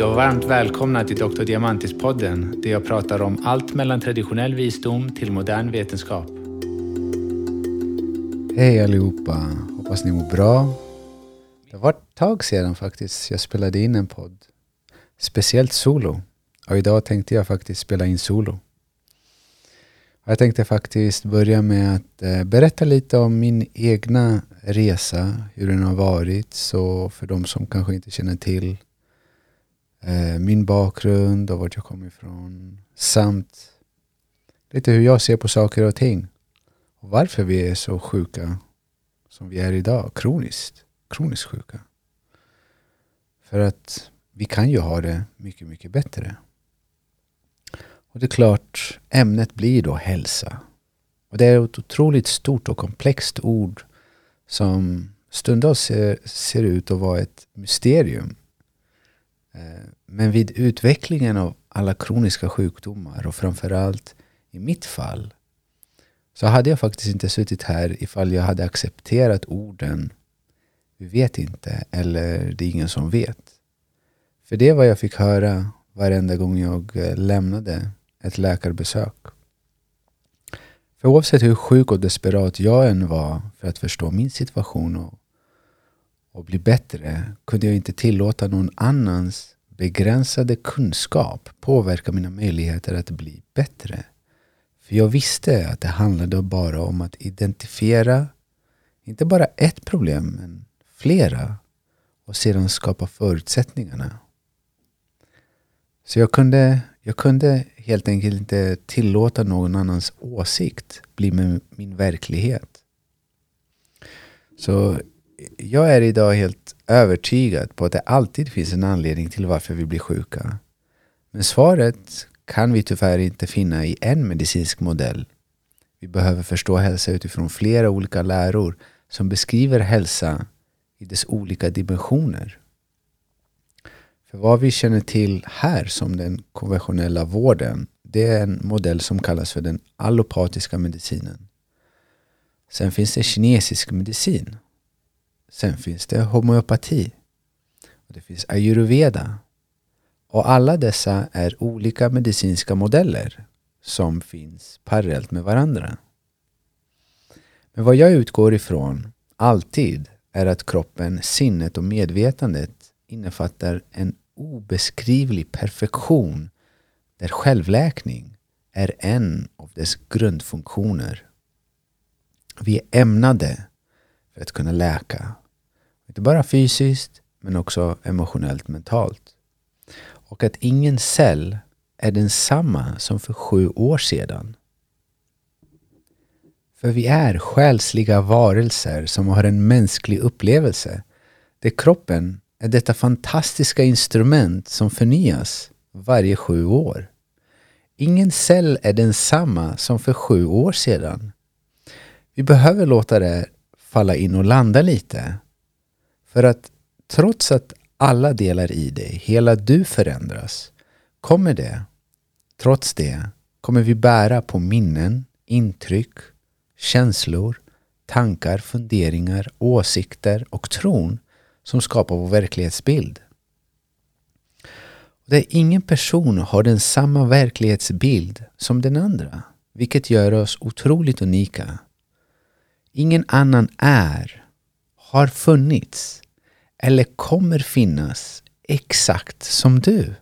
Hej och varmt välkomna till Dr. Diamantis-podden där jag pratar om allt mellan traditionell visdom till modern vetenskap. Hej allihopa! Hoppas ni mår bra. Det var ett tag sedan faktiskt jag spelade in en podd. Speciellt solo. Och idag tänkte jag faktiskt spela in solo. Jag tänkte faktiskt börja med att eh, berätta lite om min egna resa, hur den har varit. Så för de som kanske inte känner till Eh, min bakgrund och vart jag kommer ifrån. Samt lite hur jag ser på saker och ting. Och varför vi är så sjuka som vi är idag, kroniskt. Kroniskt sjuka. För att vi kan ju ha det mycket, mycket bättre. Och det är klart, ämnet blir då hälsa. Och det är ett otroligt stort och komplext ord som stundtals ser, ser ut att vara ett mysterium. Eh, men vid utvecklingen av alla kroniska sjukdomar och framförallt i mitt fall så hade jag faktiskt inte suttit här ifall jag hade accepterat orden vi vet inte eller det är ingen som vet. För det var jag fick höra varenda gång jag eh, lämnade ett läkarbesök. För oavsett hur sjuk och desperat jag än var för att förstå min situation och, och bli bättre kunde jag inte tillåta någon annans begränsade kunskap påverka mina möjligheter att bli bättre. För jag visste att det handlade bara om att identifiera inte bara ett problem, men flera och sedan skapa förutsättningarna. Så jag kunde, jag kunde helt enkelt inte tillåta någon annans åsikt bli min verklighet. Så jag är idag helt övertygad på att det alltid finns en anledning till varför vi blir sjuka. Men svaret kan vi tyvärr inte finna i en medicinsk modell. Vi behöver förstå hälsa utifrån flera olika läror som beskriver hälsa i dess olika dimensioner. För vad vi känner till här som den konventionella vården, det är en modell som kallas för den allopatiska medicinen. Sen finns det kinesisk medicin. Sen finns det homeopati. Och det finns ayurveda. Och alla dessa är olika medicinska modeller som finns parallellt med varandra. Men vad jag utgår ifrån, alltid, är att kroppen, sinnet och medvetandet innefattar en obeskrivlig perfektion där självläkning är en av dess grundfunktioner. Vi är ämnade för att kunna läka. Inte bara fysiskt men också emotionellt mentalt. Och att ingen cell är densamma som för sju år sedan. För vi är själsliga varelser som har en mänsklig upplevelse där kroppen är detta fantastiska instrument som förnyas varje sju år. Ingen cell är densamma som för sju år sedan. Vi behöver låta det falla in och landa lite. För att trots att alla delar i dig, hela du förändras, kommer det, trots det, kommer vi bära på minnen, intryck, känslor, tankar, funderingar, åsikter och tron som skapar vår verklighetsbild. Där ingen person har den samma verklighetsbild som den andra, vilket gör oss otroligt unika. Ingen annan är, har funnits eller kommer finnas exakt som du.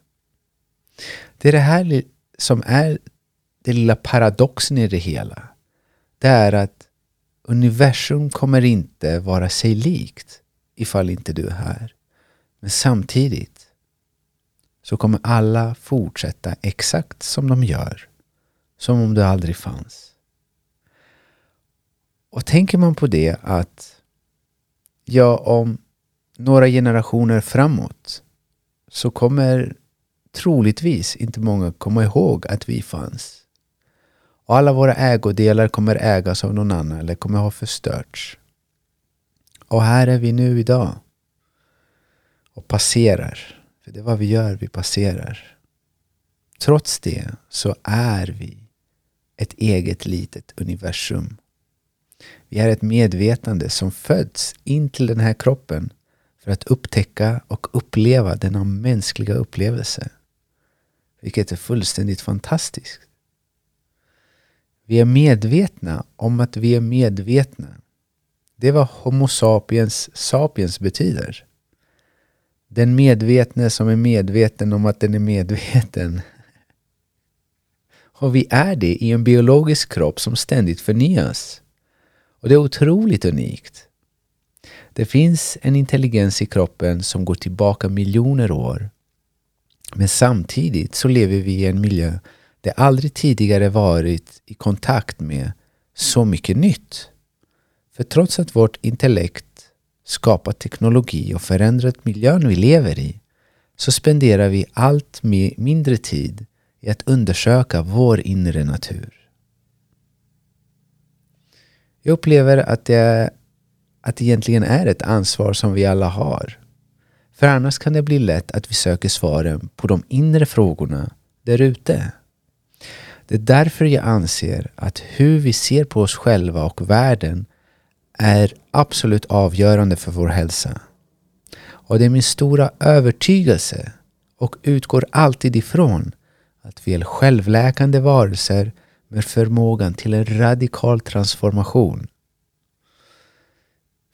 Det är det här som är den lilla paradoxen i det hela. Det är att universum kommer inte vara sig likt ifall inte du är här. Men samtidigt så kommer alla fortsätta exakt som de gör. Som om du aldrig fanns. Och tänker man på det att ja, om några generationer framåt så kommer troligtvis inte många komma ihåg att vi fanns. Och alla våra ägodelar kommer ägas av någon annan eller kommer ha förstörts. Och här är vi nu idag. Och passerar. För det är vad vi gör, vi passerar. Trots det så är vi ett eget litet universum. Vi är ett medvetande som föds in till den här kroppen för att upptäcka och uppleva denna mänskliga upplevelse. Vilket är fullständigt fantastiskt. Vi är medvetna om att vi är medvetna. Det är vad Homo sapiens sapiens betyder. Den medvetne som är medveten om att den är medveten. Och vi är det i en biologisk kropp som ständigt förnyas. Och det är otroligt unikt. Det finns en intelligens i kroppen som går tillbaka miljoner år. Men samtidigt så lever vi i en miljö där aldrig tidigare varit i kontakt med så mycket nytt. För trots att vårt intellekt skapat teknologi och förändrat miljön vi lever i så spenderar vi allt mindre tid i att undersöka vår inre natur. Jag upplever att det, att det egentligen är ett ansvar som vi alla har. För annars kan det bli lätt att vi söker svaren på de inre frågorna där ute. Det är därför jag anser att hur vi ser på oss själva och världen är absolut avgörande för vår hälsa. Och det är min stora övertygelse och utgår alltid ifrån att vi är självläkande varelser med förmågan till en radikal transformation.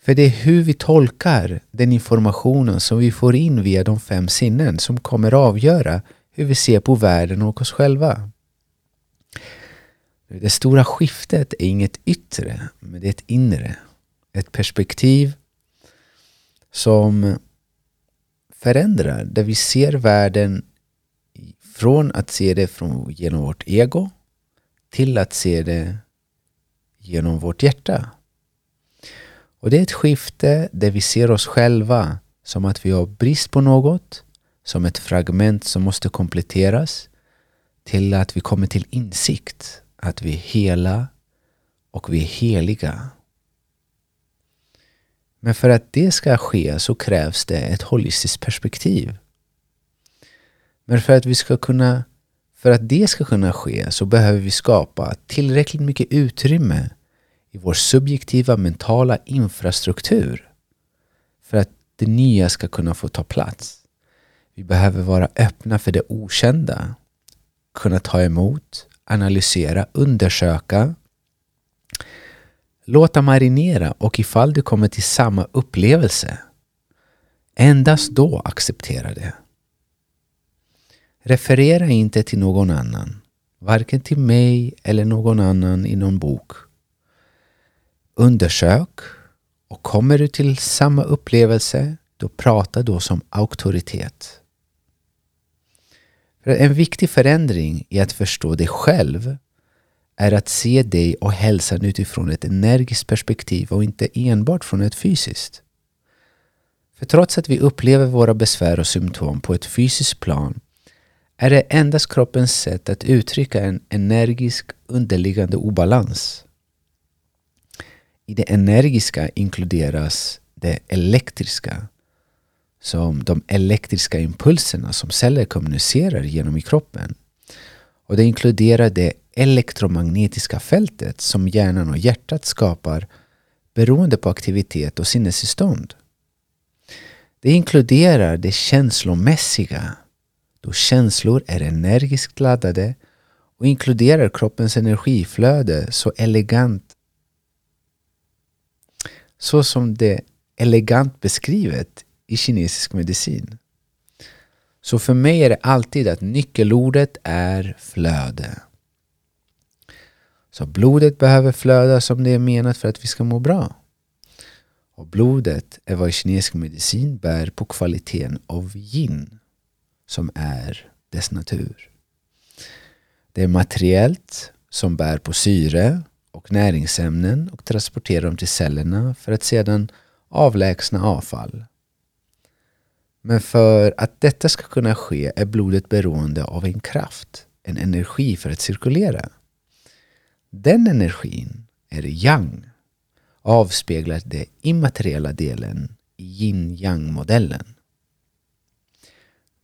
För det är hur vi tolkar den informationen som vi får in via de fem sinnen som kommer avgöra hur vi ser på världen och oss själva. Det stora skiftet är inget yttre, men det är ett inre. Ett perspektiv som förändrar, där vi ser världen från att se det från, genom vårt ego till att se det genom vårt hjärta. Och det är ett skifte där vi ser oss själva som att vi har brist på något, som ett fragment som måste kompletteras, till att vi kommer till insikt att vi är hela och vi är heliga. Men för att det ska ske så krävs det ett holistiskt perspektiv. Men för att vi ska kunna för att det ska kunna ske så behöver vi skapa tillräckligt mycket utrymme i vår subjektiva mentala infrastruktur för att det nya ska kunna få ta plats. Vi behöver vara öppna för det okända, kunna ta emot, analysera, undersöka, låta marinera och ifall du kommer till samma upplevelse, endast då acceptera det. Referera inte till någon annan, varken till mig eller någon annan i någon bok. Undersök och kommer du till samma upplevelse, då prata då som auktoritet. För en viktig förändring i att förstå dig själv är att se dig och hälsan utifrån ett energiskt perspektiv och inte enbart från ett fysiskt. För trots att vi upplever våra besvär och symptom på ett fysiskt plan är det endast kroppens sätt att uttrycka en energisk underliggande obalans. I det energiska inkluderas det elektriska som de elektriska impulserna som celler kommunicerar genom i kroppen. Och det inkluderar det elektromagnetiska fältet som hjärnan och hjärtat skapar beroende på aktivitet och sinnestillstånd. Det inkluderar det känslomässiga då känslor är energiskt laddade och inkluderar kroppens energiflöde så elegant så som det elegant beskrivet i kinesisk medicin. Så för mig är det alltid att nyckelordet är flöde. Så blodet behöver flöda som det är menat för att vi ska må bra. Och blodet är vad kinesisk medicin bär på kvaliteten av yin som är dess natur. Det är materiellt som bär på syre och näringsämnen och transporterar dem till cellerna för att sedan avlägsna avfall. Men för att detta ska kunna ske är blodet beroende av en kraft, en energi för att cirkulera. Den energin är yang, avspeglar den immateriella delen i yin-yang-modellen.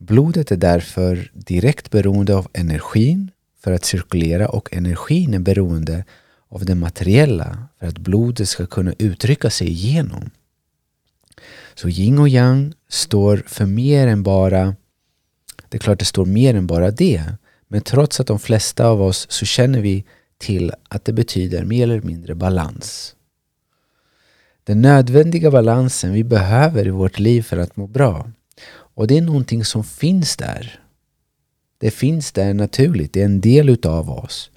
Blodet är därför direkt beroende av energin för att cirkulera och energin är beroende av det materiella för att blodet ska kunna uttrycka sig igenom. Så yin och yang står för mer än bara, det är klart det står mer än bara det, men trots att de flesta av oss så känner vi till att det betyder mer eller mindre balans. Den nödvändiga balansen vi behöver i vårt liv för att må bra. Och det är någonting som finns där. Det finns där naturligt, det är en del utav oss.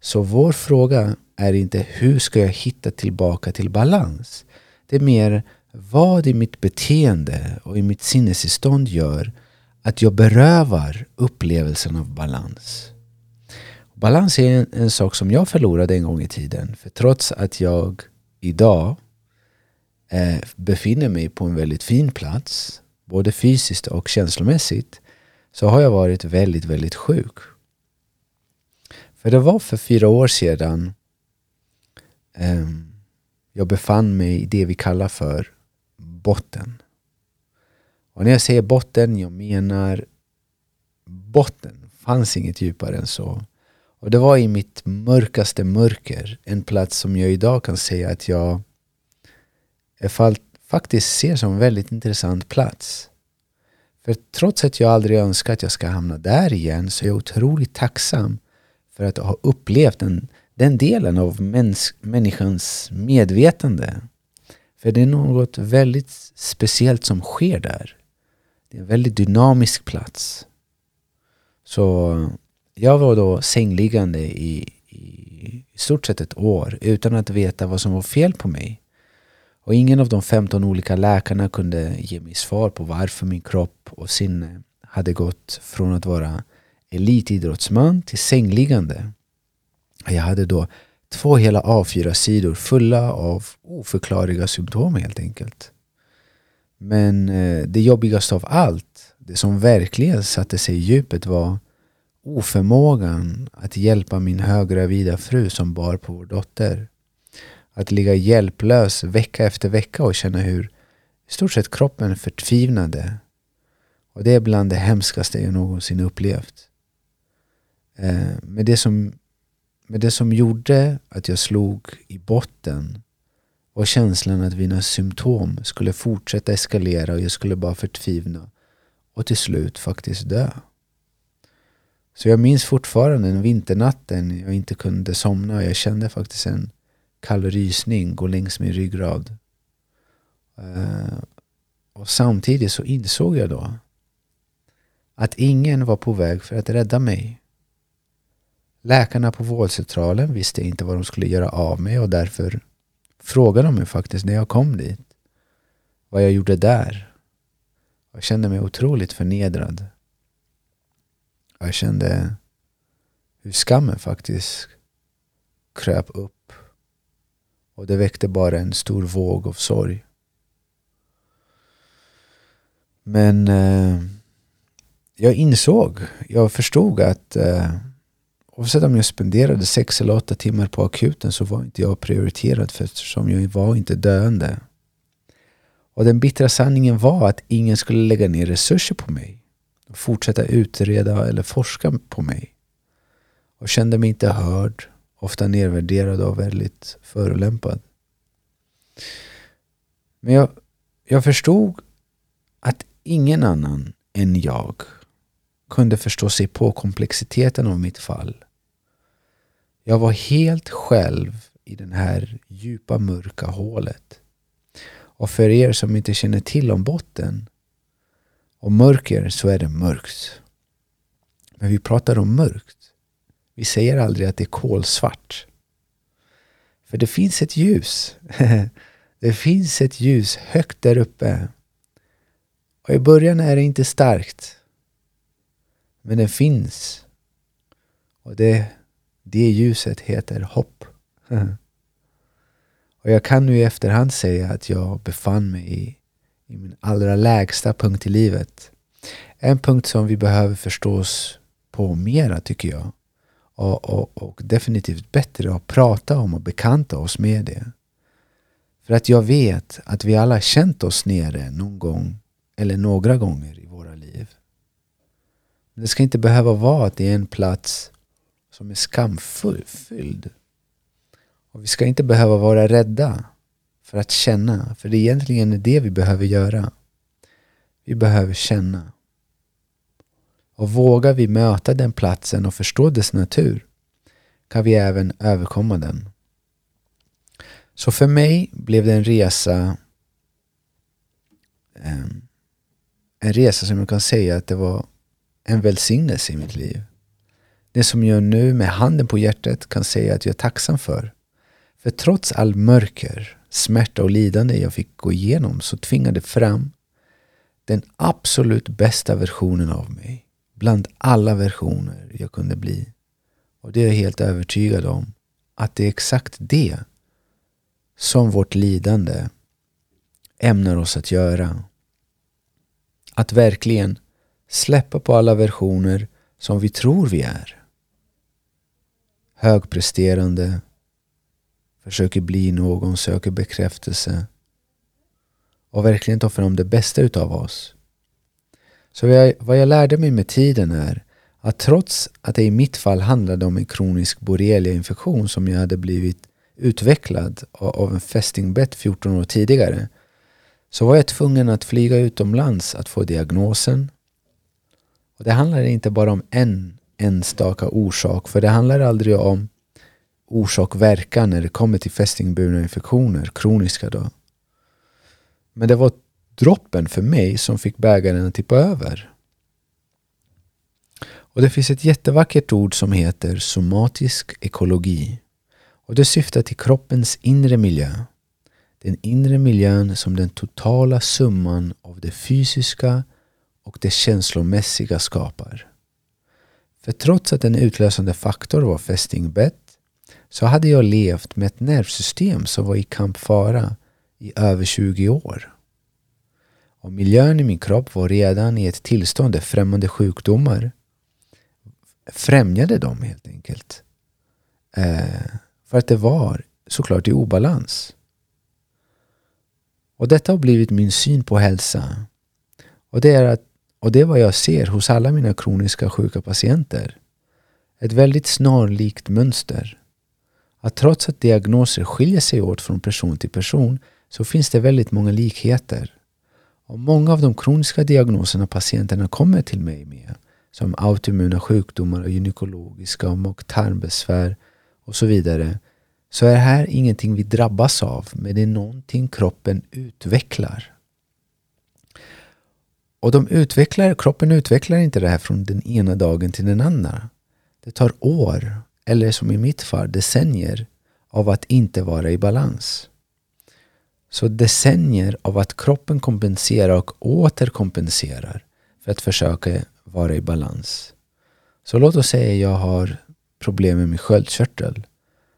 Så vår fråga är inte hur ska jag hitta tillbaka till balans? Det är mer vad i mitt beteende och i mitt sinnestillstånd gör att jag berövar upplevelsen av balans. Balans är en, en, sak som jag förlorade en gång i tiden. För trots att jag idag eh, befinner mig på en väldigt fin plats, både fysiskt och känslomässigt, så har jag varit väldigt, väldigt sjuk. För det var för fyra år sedan eh, jag befann mig i det vi kallar för botten. Och när jag säger botten, jag menar botten. fanns inget djupare än så. Och det var i mitt mörkaste mörker, en plats som jag idag kan säga att jag faktiskt ser som en väldigt intressant plats. För trots att jag aldrig önskar att jag ska hamna där igen så är jag otroligt tacksam för att ha upplevt den, den delen av mäns, människans medvetande. För det är något väldigt speciellt som sker där. Det är en väldigt dynamisk plats. Så jag var då sängliggande i, i, i stort sett ett år utan att veta vad som var fel på mig. Och ingen av de 15 olika läkarna kunde ge mig svar på varför min kropp och sinne hade gått från att vara elitidrottsman till sängliggande. Jag hade då två hela A4-sidor fulla av oförklarliga symptom helt enkelt. Men eh, det jobbigaste av allt, det som verkligen satte sig i djupet var oförmågan att hjälpa min höggravida fru som bar på vår dotter. Att ligga hjälplös vecka efter vecka och känna hur i stort sett kroppen förtvivnade. Och det är bland det hemskaste jag någonsin upplevt. Eh, men det som, men det som gjorde att jag slog i botten var känslan att mina symptom skulle fortsätta eskalera och jag skulle bara förtvivna och till slut faktiskt dö. Så jag minns fortfarande den vinternatten jag inte kunde somna och jag kände faktiskt en kall rysning gå längs min ryggrad. Eh, och samtidigt så insåg jag då att ingen var på väg för att rädda mig. Läkarna på vårdcentralen visste inte vad de skulle göra av mig och därför frågade de mig faktiskt när jag kom dit vad jag gjorde där. Jag kände mig otroligt förnedrad. Jag kände hur skammen faktiskt kröp upp. Och det väckte bara en stor våg av sorg. Men eh, jag insåg, jag förstod att eh, oavsett om jag spenderade sex eller åtta timmar på akuten så var inte jag prioriterad för eftersom jag var inte döende. Och den bittra sanningen var att ingen skulle lägga ner resurser på mig fortsätta utreda eller forska på mig. Och kände mig inte hörd, ofta nedvärderad och väldigt förolämpad. Men jag, jag förstod att ingen annan än jag kunde förstå sig på komplexiteten av mitt fall. Jag var helt själv i det här djupa mörka hålet. Och för er som inte känner till om botten och mörker så är det mörkt. Men vi pratar om mörkt. Vi säger aldrig att det är kolsvart. För det finns ett ljus. det finns ett ljus högt där uppe. Och i början är det inte starkt. Men det finns. Och det, det ljuset heter hopp. och jag kan nu i efterhand säga att jag befann mig i i min allra lägsta punkt i livet. En punkt som vi behöver förstå oss på mera tycker jag. Och, och, och definitivt bättre att prata om och bekanta oss med det. För att jag vet att vi alla känt oss nere någon gång eller några gånger i våra liv. Men det ska inte behöva vara att det är en plats som är skamfylld. Och vi ska inte behöva vara rädda för att känna. För det är egentligen det vi behöver göra. Vi behöver känna. Och vågar vi möta den platsen och förstå dess natur kan vi även överkomma den. Så för mig blev det en resa ehm, en resa som jag kan säga att det var en välsignelse i mitt liv. Det som jag nu med handen på hjärtat kan säga att jag är tacksam för. För trots all mörker, smärta och lidande jag fick gå igenom så tvingade fram den absolut bästa versionen av mig. Bland alla versioner jag kunde bli. Och det är jag helt övertygad om. Att det är exakt det som vårt lidande ämnar oss att göra. Att verkligen släppa på alla versioner som vi tror vi är. Högpresterande, försöker bli någon, söker bekräftelse och verkligen ta fram det bästa utav oss. Så vad jag, vad jag lärde mig med tiden är att trots att det i mitt fall handlade om en kronisk borrelia-infektion som jag hade blivit utvecklad av en fästingbett 14 år tidigare så var jag tvungen att flyga utomlands att få diagnosen. Och Det handlar inte bara om en enstaka orsak, för det handlar aldrig om orsak-verkan när det kommer till fästingburna infektioner, kroniska då. Men det var droppen för mig som fick bägaren att tippa över. Och det finns ett jättevackert ord som heter somatisk ekologi. Och det syftar till kroppens inre miljö. Den inre miljön som den totala summan av det fysiska och det känslomässiga skapar. För trots att en utlösande faktor var fästingbett så hade jag levt med ett nervsystem som var i kampfara i över 20 år. Och miljön i min kropp var redan i ett tillstånd där främmande sjukdomar främjade dem helt enkelt. Eh, för att det var såklart i obalans. Och detta har blivit min syn på hälsa. Och det är, att, och det är vad jag ser hos alla mina kroniska sjuka patienter. Ett väldigt snarlikt mönster. Att trots att diagnoser skiljer sig åt från person till person så finns det väldigt många likheter. Och många av de kroniska diagnoserna patienterna kommer till mig med som autoimmuna sjukdomar och gynekologiska och tarmbesvär och så vidare så är det här ingenting vi drabbas av men det är någonting kroppen utvecklar. Och de utvecklar, kroppen utvecklar inte det här från den ena dagen till den andra. Det tar år, eller som i mitt fall decennier, av att inte vara i balans. Så decennier av att kroppen kompenserar och återkompenserar för att försöka vara i balans. Så låt oss säga att jag har problem med min sköldkörtel.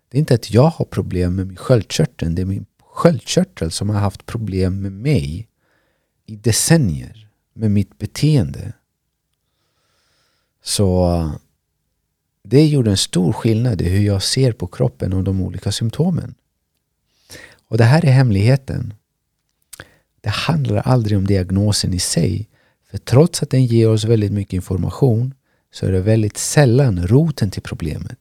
Det är inte att jag har problem med min sköldkörtel, det är min sköldkörtel som har haft problem med mig i decennier, med mitt beteende. Så det gjorde en stor skillnad i hur jag ser på kroppen och de olika symptomen. Och det här är hemligheten. Det handlar aldrig om diagnosen i sig. För trots att den ger oss väldigt mycket information så är det väldigt sällan roten till problemet.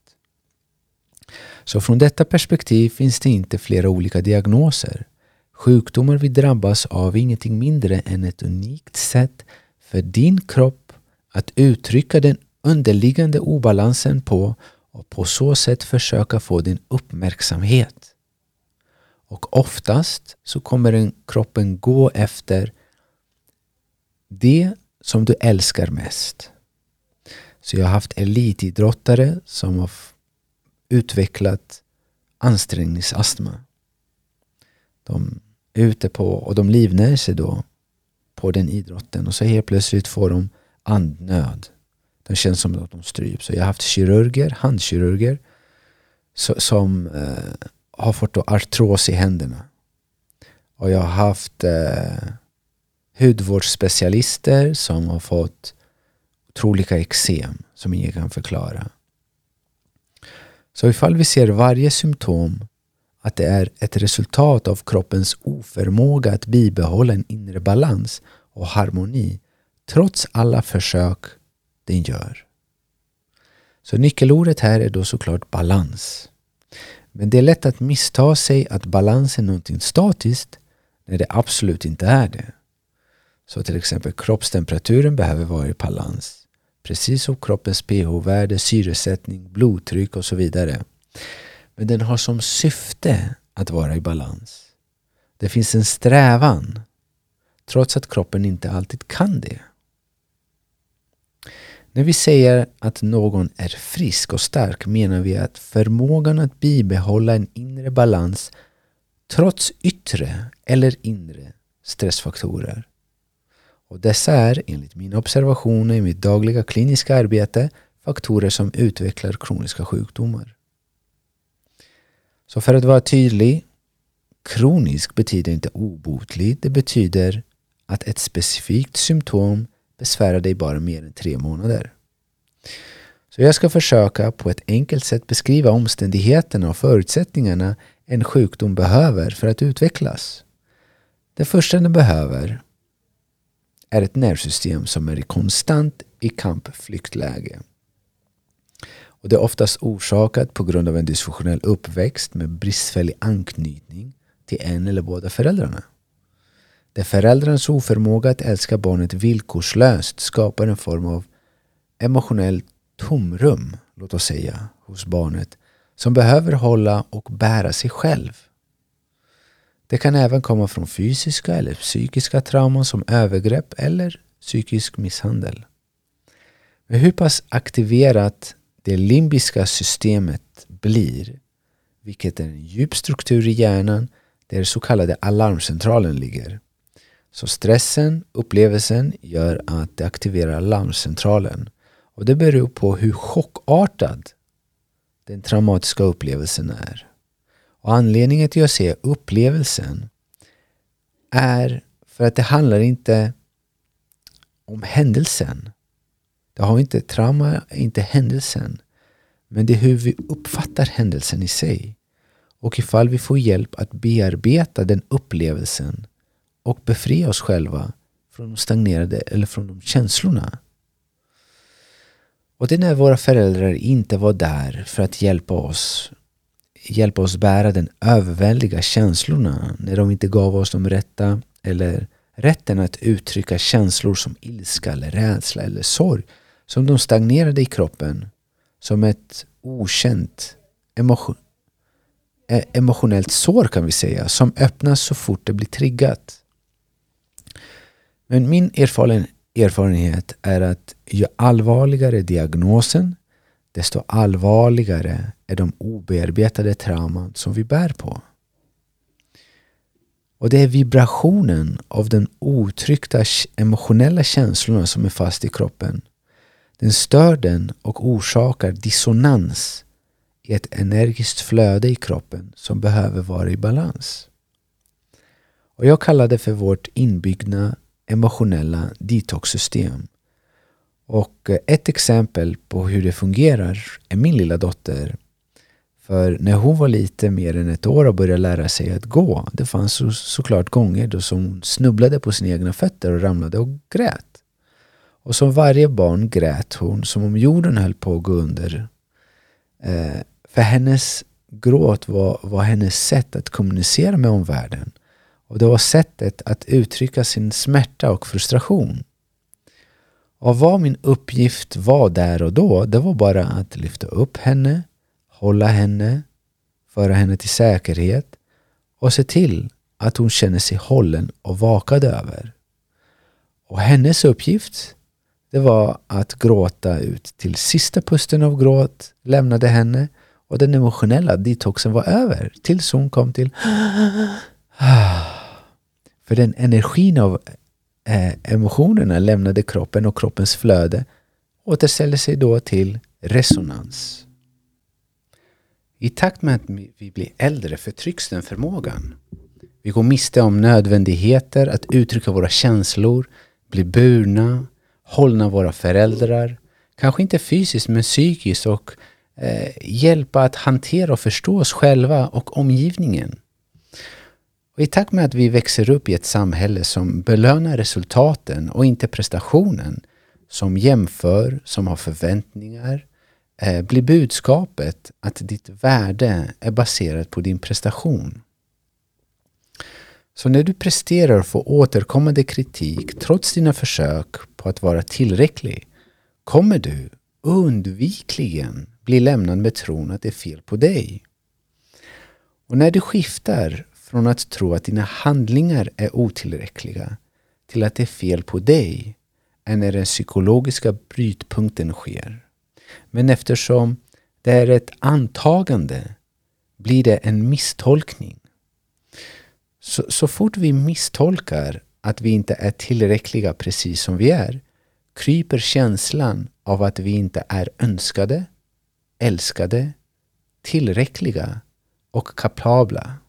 Så från detta perspektiv finns det inte flera olika diagnoser. Sjukdomar vi drabbas av är ingenting mindre än ett unikt sätt för din kropp att uttrycka den underliggande obalansen på och på så sätt försöka få din uppmärksamhet. Och oftast så kommer den kroppen gå efter det som du älskar mest. Så jag har haft elitidrottare som har utvecklat ansträngningsastma. De är ute på, och de livnär sig då på den idrotten och så helt plötsligt får de andnöd. Det känns som att de stryps. Så jag har haft kirurger, handkirurger som eh, har fått artros i händerna. Och jag har haft eh, hudvårdsspecialister som har fått otroliga eksem som ingen kan förklara. Så ifall vi ser varje symptom att det är ett resultat av kroppens oförmåga att bibehålla en inre balans och harmoni trots alla försök den gör. Så nyckelordet här är då såklart balans. Men det är lätt att missta sig att balans är någonting statiskt när det absolut inte är det. Så till exempel kroppstemperaturen behöver vara i balans. Precis som kroppens pH-värde, syresättning, blodtryck och så vidare. Men den har som syfte att vara i balans. Det finns en strävan trots att kroppen inte alltid kan det. När vi säger att någon är frisk och stark menar vi att förmågan att bibehålla en inre balans trots yttre eller inre stressfaktorer. Och dessa är, enligt mina observationer i mitt dagliga kliniska arbete, faktorer som utvecklar kroniska sjukdomar. Så för att vara tydlig, kronisk betyder inte obotlig. Det betyder att ett specifikt symptom besvära dig bara mer än tre månader. Så jag ska försöka på ett enkelt sätt beskriva omständigheterna och förutsättningarna en sjukdom behöver för att utvecklas. Det första den behöver är ett nervsystem som är konstant i kamp-flyktläge. Och det är oftast orsakat på grund av en dysfunktionell uppväxt med bristfällig anknytning till en eller båda föräldrarna. Där föräldrarnas oförmåga att älska barnet villkorslöst skapar en form av emotionellt tomrum, låt oss säga, hos barnet som behöver hålla och bära sig själv. Det kan även komma från fysiska eller psykiska trauman som övergrepp eller psykisk misshandel. Men hur pass aktiverat det limbiska systemet blir, vilket är en djup struktur i hjärnan där så kallade alarmcentralen ligger. Så stressen, upplevelsen, gör att det aktiverar larmcentralen. Och det beror på hur chockartad den traumatiska upplevelsen är. Och anledningen till att jag säger upplevelsen är för att det handlar inte om händelsen. Det har inte trauma, inte händelsen. Men det är hur vi uppfattar händelsen i sig. Och ifall vi får hjälp att bearbeta den upplevelsen och befria oss själva från de stagnerade eller från de känslorna. Och det är när våra föräldrar inte var där för att hjälpa oss hjälpa oss bära den överväldiga känslorna när de inte gav oss de rätta eller rätten att uttrycka känslor som ilska eller rädsla eller sorg som de stagnerade i kroppen som ett okänt emotion, eh, emotionellt sår kan vi säga som öppnas så fort det blir triggat. Men min erfarenhet är att ju allvarligare diagnosen desto allvarligare är de obearbetade trauman som vi bär på. Och det är vibrationen av den otryckta emotionella känslorna som är fast i kroppen. Den stör den och orsakar dissonans i ett energiskt flöde i kroppen som behöver vara i balans. Och jag kallar det för vårt inbyggda emotionella detoxsystem. Och eh, ett exempel på hur det fungerar är min lilla dotter. För när hon var lite mer än ett år och började lära sig att gå, det fanns så, såklart gånger då som hon snubblade på sina egna fötter och ramlade och grät. Och som varje barn grät hon som om jorden höll på att gå under. Eh, för hennes gråt var, var hennes sätt att kommunicera med omvärlden. Och det var sättet att uttrycka sin smärta och frustration. Och vad min uppgift var där och då, det var bara att lyfta upp henne, hålla henne, föra henne till säkerhet och se till att hon känner sig hållen och vakad över. Och hennes uppgift, det var att gråta ut till sista pusten av gråt lämnade henne och den emotionella detoxen var över tills hon kom till ah. För den energin av eh, emotionerna lämnade kroppen och kroppens flöde återställer sig då till resonans. I takt med att vi blir äldre förtrycks den förmågan. Vi går miste om nödvändigheter att uttrycka våra känslor, bli burna, hållna våra föräldrar, kanske inte fysiskt men psykiskt och eh, hjälpa att hantera och förstå oss själva och omgivningen. Och I takt med att vi växer upp i ett samhälle som belönar resultaten och inte prestationen, som jämför, som har förväntningar, eh, blir budskapet att ditt värde är baserat på din prestation. Så när du presterar och får återkommande kritik trots dina försök på att vara tillräcklig kommer du undvikligen bli lämnad med tron att det är fel på dig. Och när du skiftar från att tro att dina handlingar är otillräckliga till att det är fel på dig är när den psykologiska brytpunkten sker. Men eftersom det är ett antagande blir det en misstolkning. Så, så fort vi misstolkar att vi inte är tillräckliga precis som vi är kryper känslan av att vi inte är önskade, älskade, tillräckliga och kapabla.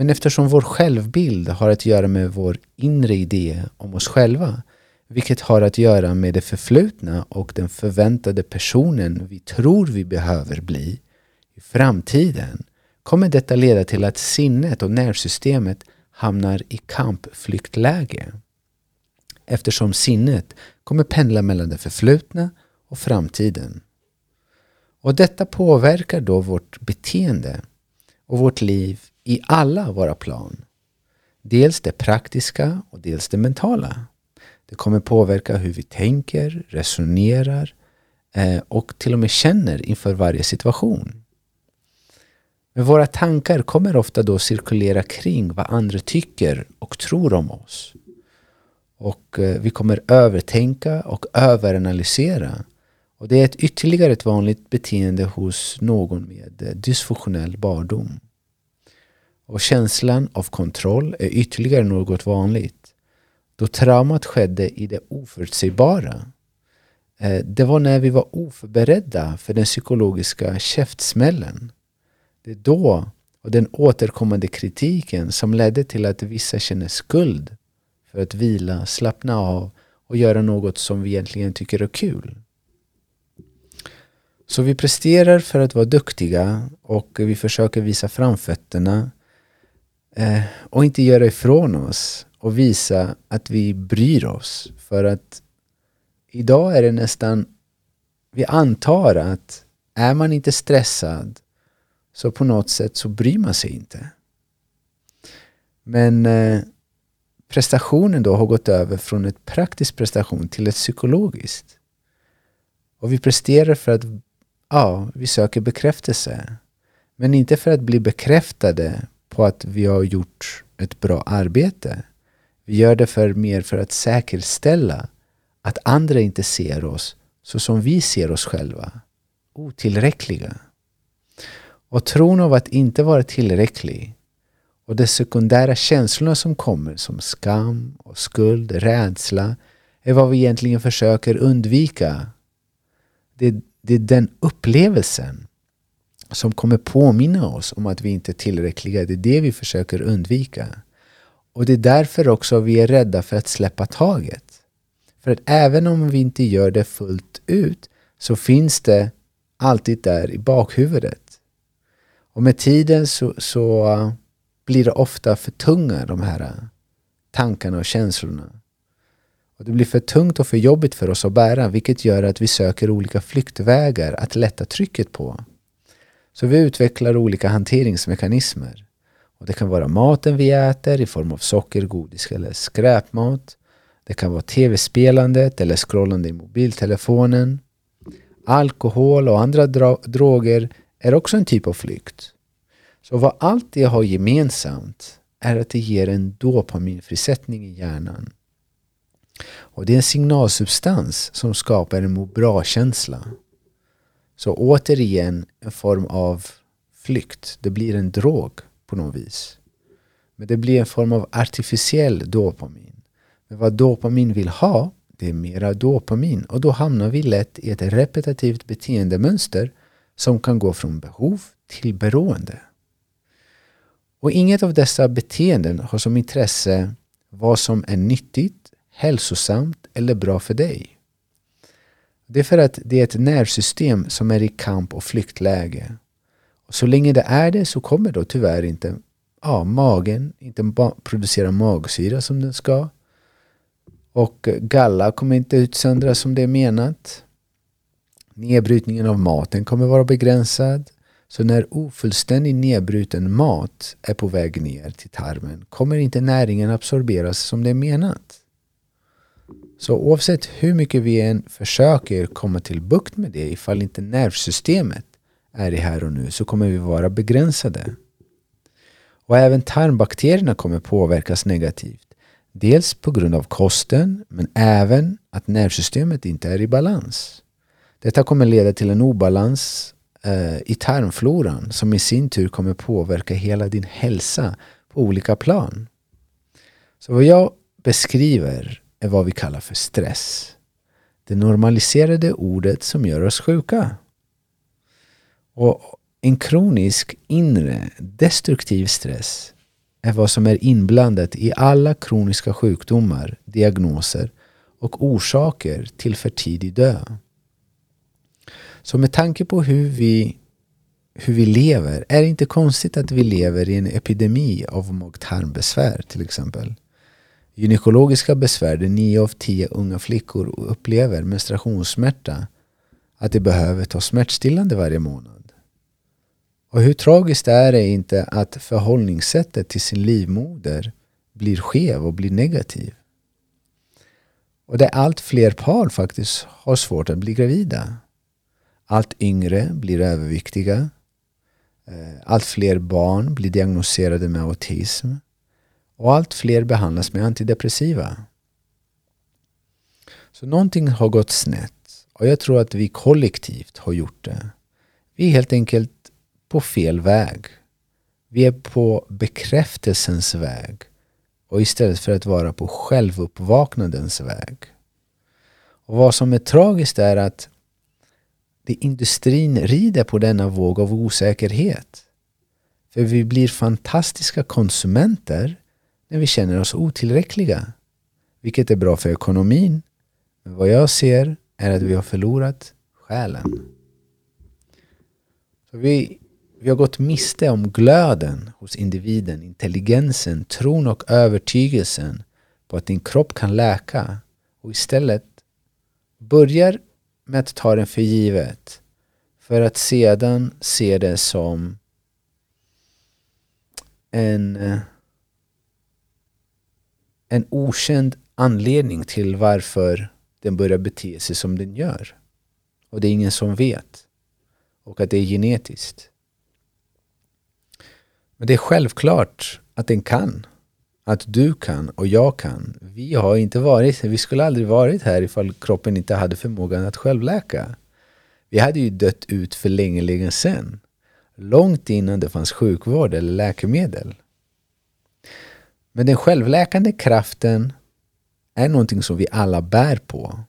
Men eftersom vår självbild har att göra med vår inre idé om oss själva, vilket har att göra med det förflutna och den förväntade personen vi tror vi behöver bli i framtiden, kommer detta leda till att sinnet och nervsystemet hamnar i kampflyktläge. Eftersom sinnet kommer pendla mellan det förflutna och framtiden. Och detta påverkar då vårt beteende och vårt liv i alla våra plan. Dels det praktiska och dels det mentala. Det kommer påverka hur vi tänker, resonerar eh, och till och med känner inför varje situation. Men våra tankar kommer ofta då cirkulera kring vad andra tycker och tror om oss. Och eh, vi kommer övertänka och överanalysera. Och det är ett ytterligare ett vanligt beteende hos någon med eh, dysfunktionell barndom. Och känslan av kontroll är ytterligare något vanligt. Då traumat skedde i det oförutsägbara. Eh, det var när vi var oförberedda för den psykologiska käftsmällen. Det är då och den återkommande kritiken som ledde till att vissa känner skuld för att vila, slappna av och göra något som vi egentligen tycker är kul. Så vi presterar för att vara duktiga och vi försöker visa framfötterna eh, och inte göra ifrån oss och visa att vi bryr oss. För att idag är det nästan, vi antar att är man inte stressad så på något sätt så bryr man sig inte. Men eh, prestationen då har gått över från ett praktisk prestation till ett psykologiskt. Och vi presterar för att ja, vi söker bekräftelse. Men inte för att bli bekräftade på att vi har gjort ett bra arbete. Vi gör det för mer för att säkerställa att andra inte ser oss så som vi ser oss själva. Otillräckliga. Och tron av att inte vara tillräcklig och de sekundära känslorna som kommer som skam och skuld, rädsla är vad vi egentligen försöker undvika. Det, det är den upplevelsen som kommer påminna oss om att vi inte är tillräckliga. Det är det vi försöker undvika. Och det är därför också vi är rädda för att släppa taget. För att även om vi inte gör det fullt ut så finns det alltid där i bakhuvudet. Och med tiden så, så äh, blir det ofta för tunga de här äh, tankarna och känslorna. Och det blir för tungt och för jobbigt för oss att bära vilket gör att vi söker olika flyktvägar att lätta trycket på. Så vi utvecklar olika hanteringsmekanismer. Och Det kan vara maten vi äter i form av socker, godis eller skräpmat. Det kan vara tv-spelandet eller scrollande i mobiltelefonen. Alkohol och andra droger är också en typ av flykt. Så vad allt det har gemensamt är att det ger en dopaminfrisättning i hjärnan. Och det är en signalsubstans som skapar en må bra-känsla. Så återigen en form av flykt. Det blir en drog på något vis. Men det blir en form av artificiell dopamin. Men vad dopamin vill ha, det är mera dopamin. Och då hamnar vi lätt i ett repetitivt beteendemönster som kan gå från behov till beroende. Och inget av dessa beteenden har som intresse vad som är nyttigt, hälsosamt eller bra för dig. Det är för att det är ett nervsystem som är i kamp och flyktläge. Och så länge det är det så kommer då tyvärr inte ja, magen inte producera magsyra som den ska. Och eh, galla kommer inte utsöndras som det är menat. Nedbrytningen av maten kommer vara begränsad. Så när ofullständig nedbruten mat är på väg ner till tarmen kommer inte näringen absorberas som det är menat. Så oavsett hur mycket vi än försöker komma till bukt med det ifall inte nervsystemet är i här och nu så kommer vi vara begränsade. Och även tarmbakterierna kommer påverkas negativt. Dels på grund av kosten men även att nervsystemet inte är i balans. Detta kommer leda till en obalans eh, i tarmfloran som i sin tur kommer påverka hela din hälsa på olika plan. Så vad jag beskriver är vad vi kallar för stress. Det normaliserade ordet som gör oss sjuka. Och en kronisk inre destruktiv stress är vad som är inblandat i alla kroniska sjukdomar, diagnoser och orsaker till för tidig död. Så med tanke på hur vi, hur vi lever är det inte konstigt att vi lever i en epidemi av mag-tarmbesvär till exempel. Gynekologiska besvär där 9 av 10 unga flickor upplever menstruationssmärta att de behöver ta smärtstillande varje månad. Och hur tragiskt är det inte att förhållningssättet till sin livmoder blir skev och blir negativ? Och där allt fler par faktiskt har svårt att bli gravida. Allt yngre blir överviktiga. Eh, allt fler barn blir diagnostiserade med autism. Och allt fler behandlas med antidepressiva. Så någonting har gått snett. Och jag tror att vi kollektivt har gjort det. Vi är helt enkelt på fel väg. Vi är på bekräftelsens väg. Och istället för att vara på självuppvaknandens väg. Och vad som är tragiskt är att det industrin rider på denna våg av osäkerhet. För vi blir fantastiska konsumenter när vi känner oss otillräckliga. Vilket är bra för ekonomin. Men vad jag ser är att vi har förlorat själen. Så vi, vi har gått miste om glöden hos individen, intelligensen, tron och övertygelsen på att din kropp kan läka och istället börjar med att ta den för givet för att sedan se det som en, eh, en okänd anledning till varför den börjar bete sig som den gör. Och det är ingen som vet. Och att det är genetiskt. Men det är självklart att den kan. Att du kan och jag kan. Vi har inte varit, vi skulle aldrig varit här ifall kroppen inte hade förmågan att självläka. Vi hade ju dött ut för länge, länge sedan. Långt innan det fanns sjukvård eller läkemedel. Men den självläkande kraften är någonting som vi alla bär på.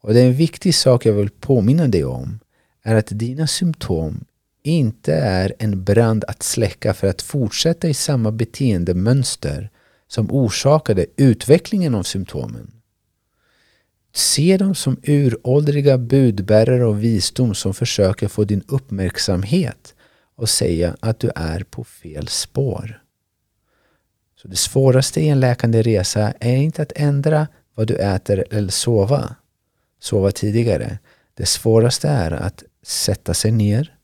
Och det är en viktig sak jag vill påminna dig om är att dina symptom inte är en brand att släcka för att fortsätta i samma beteendemönster som orsakade utvecklingen av symptomen. Se dem som uråldriga budbärare av visdom som försöker få din uppmärksamhet och säga att du är på fel spår. Så det svåraste i en läkande resa är inte att ändra vad du äter eller sova, sova tidigare. Det svåraste är att sätta sig ner,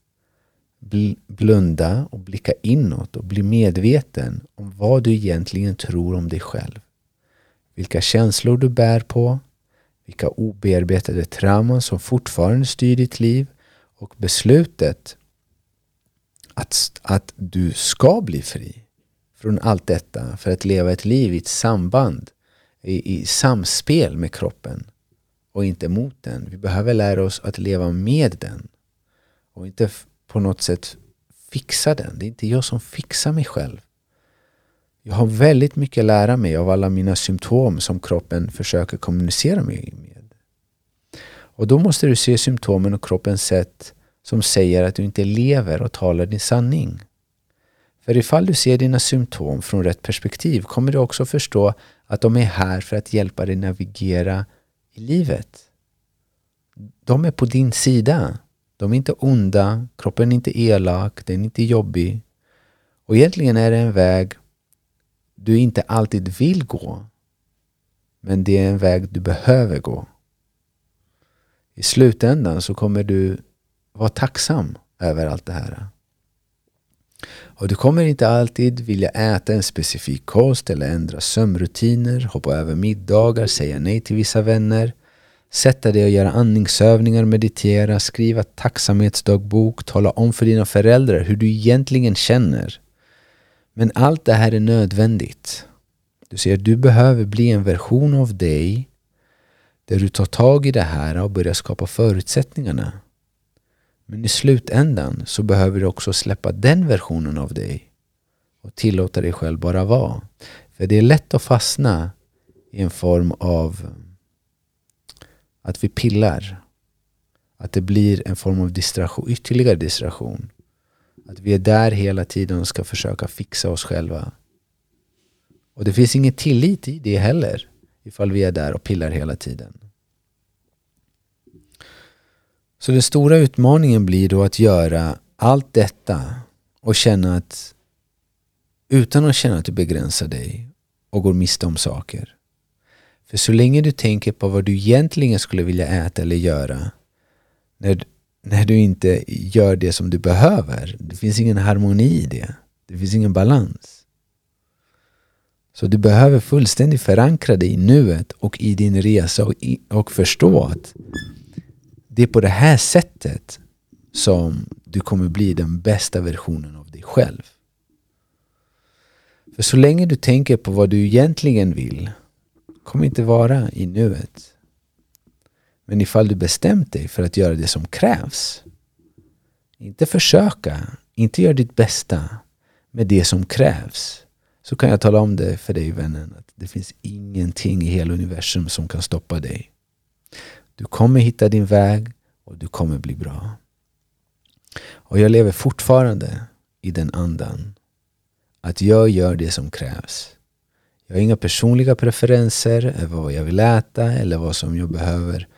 blunda och blicka inåt och bli medveten om vad du egentligen tror om dig själv. Vilka känslor du bär på, vilka obearbetade trauman som fortfarande styr ditt liv och beslutet att, att du ska bli fri från allt detta för att leva ett liv i ett samband, i, i samspel med kroppen och inte mot den. Vi behöver lära oss att leva med den och inte på något sätt fixa den. Det är inte jag som fixar mig själv. Jag har väldigt mycket att lära mig av alla mina symptom som kroppen försöker kommunicera med. Och då måste du se symptomen och kroppens sätt som säger att du inte lever och talar din sanning. För ifall du ser dina symptom från rätt perspektiv kommer du också förstå att de är här för att hjälpa dig navigera i livet. De är på din sida. De är inte onda, kroppen är inte elak, den är inte jobbig. Och egentligen är det en väg du inte alltid vill gå. Men det är en väg du behöver gå. I slutändan så kommer du vara tacksam över allt det här. Och du kommer inte alltid vilja äta en specifik kost eller ändra sömnrutiner, hoppa över middagar, säga nej till vissa vänner, sätta dig och göra andningsövningar, meditera, skriva tacksamhetsdagbok, tala om för dina föräldrar hur du egentligen känner. Men allt det här är nödvändigt. Du ser, du behöver bli en version av dig där du tar tag i det här och börjar skapa förutsättningarna. Men i slutändan så behöver du också släppa den versionen av dig och tillåta dig själv bara vara. För det är lätt att fastna i en form av att vi pillar. Att det blir en form av distraktion, ytterligare distraktion. Att vi är där hela tiden och ska försöka fixa oss själva. Och det finns ingen tillit i det heller. Ifall vi är där och pillar hela tiden. Så den stora utmaningen blir då att göra allt detta och känna att utan att känna att du begränsar dig och går miste om saker. För så länge du tänker på vad du egentligen skulle vilja äta eller göra när, när du inte gör det som du behöver, det finns ingen harmoni i det. Det finns ingen balans. Så du behöver fullständigt förankra dig i nuet och i din resa och, i, och förstå att det är på det här sättet som du kommer bli den bästa versionen av dig själv. För så länge du tänker på vad du egentligen vill kommer inte vara i nuet. Men ifall du bestämt dig för att göra det som krävs, inte försöka, inte göra ditt bästa med det som krävs, så kan jag tala om det för dig vännen att det finns ingenting i hela universum som kan stoppa dig. Du kommer hitta din väg och du kommer bli bra. Och jag lever fortfarande i den andan. Att jag gör det som krävs. Jag har inga personliga preferenser över vad jag vill äta eller vad som jag behöver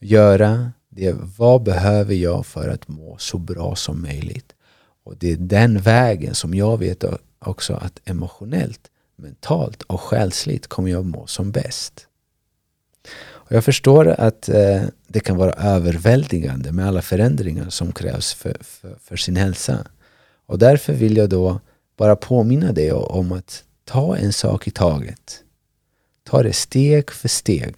göra. Det är vad behöver jag för att må så bra som möjligt. Och det är den vägen som jag vet också att emotionellt, mentalt och själsligt kommer jag må som bäst. Och jag förstår att eh, det kan vara överväldigande med alla förändringar som krävs för, för, för, sin hälsa. Och därför vill jag då bara påminna dig om att ta en sak i taget. Ta det steg för steg.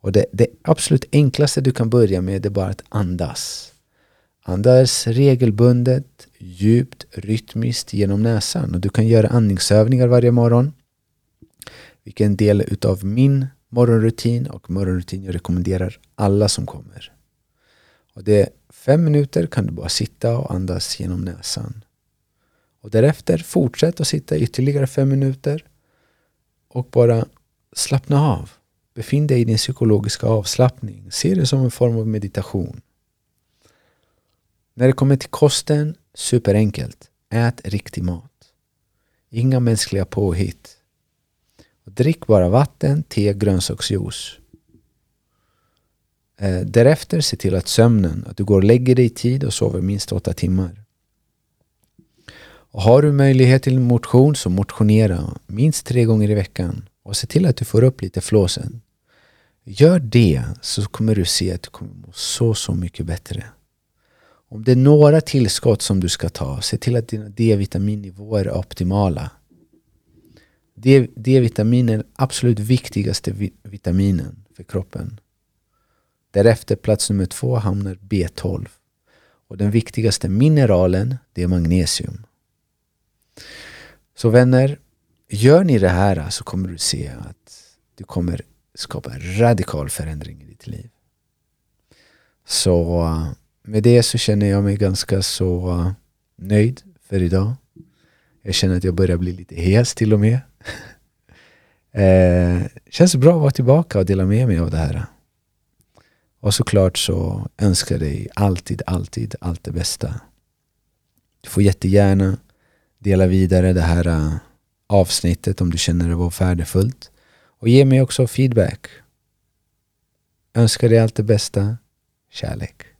Och det, det absolut enklaste du kan börja med är bara att andas. Andas regelbundet, djupt, rytmiskt genom näsan. Och du kan göra andningsövningar varje morgon. Vilken del utav min morgonrutin och morgonrutin jag rekommenderar alla som kommer. Och det är fem minuter kan du bara sitta och andas genom näsan. Och därefter fortsätt att sitta ytterligare fem minuter och bara slappna av. Befinn dig i din psykologiska avslappning. Se det som en form av meditation. När det kommer till kosten, superenkelt. Ät riktig mat. Inga mänskliga påhitt. Drick bara vatten, te, grönsaksjuice. Eh, därefter se till att sömnen, att du går och lägger dig i tid och sover minst åtta timmar. Och har du möjlighet till motion så motionera minst tre gånger i veckan och se till att du får upp lite flåsen. Gör det så kommer du se att du kommer må så, så mycket bättre. Om det är några tillskott som du ska ta, se till att dina D-vitaminnivåer är optimala. D-vitamin är den absolut viktigaste vitaminen för kroppen. Därefter plats nummer två hamnar B12. Och den viktigaste mineralen det är magnesium. Så vänner, gör ni det här så kommer du se att du kommer skapa en radikal förändring i ditt liv. Så eh, med det så känner jag mig ganska så eh, nöjd för idag. Jag känner att jag börjar bli lite hes till och med eh, känns bra att vara tillbaka och dela med mig av det här. Och såklart så önskar jag dig alltid, alltid allt det bästa. Du får jättegärna dela vidare det här eh, avsnittet om du känner det var värdefullt. Och ge mig också feedback. Önskar dig allt det bästa. Kärlek.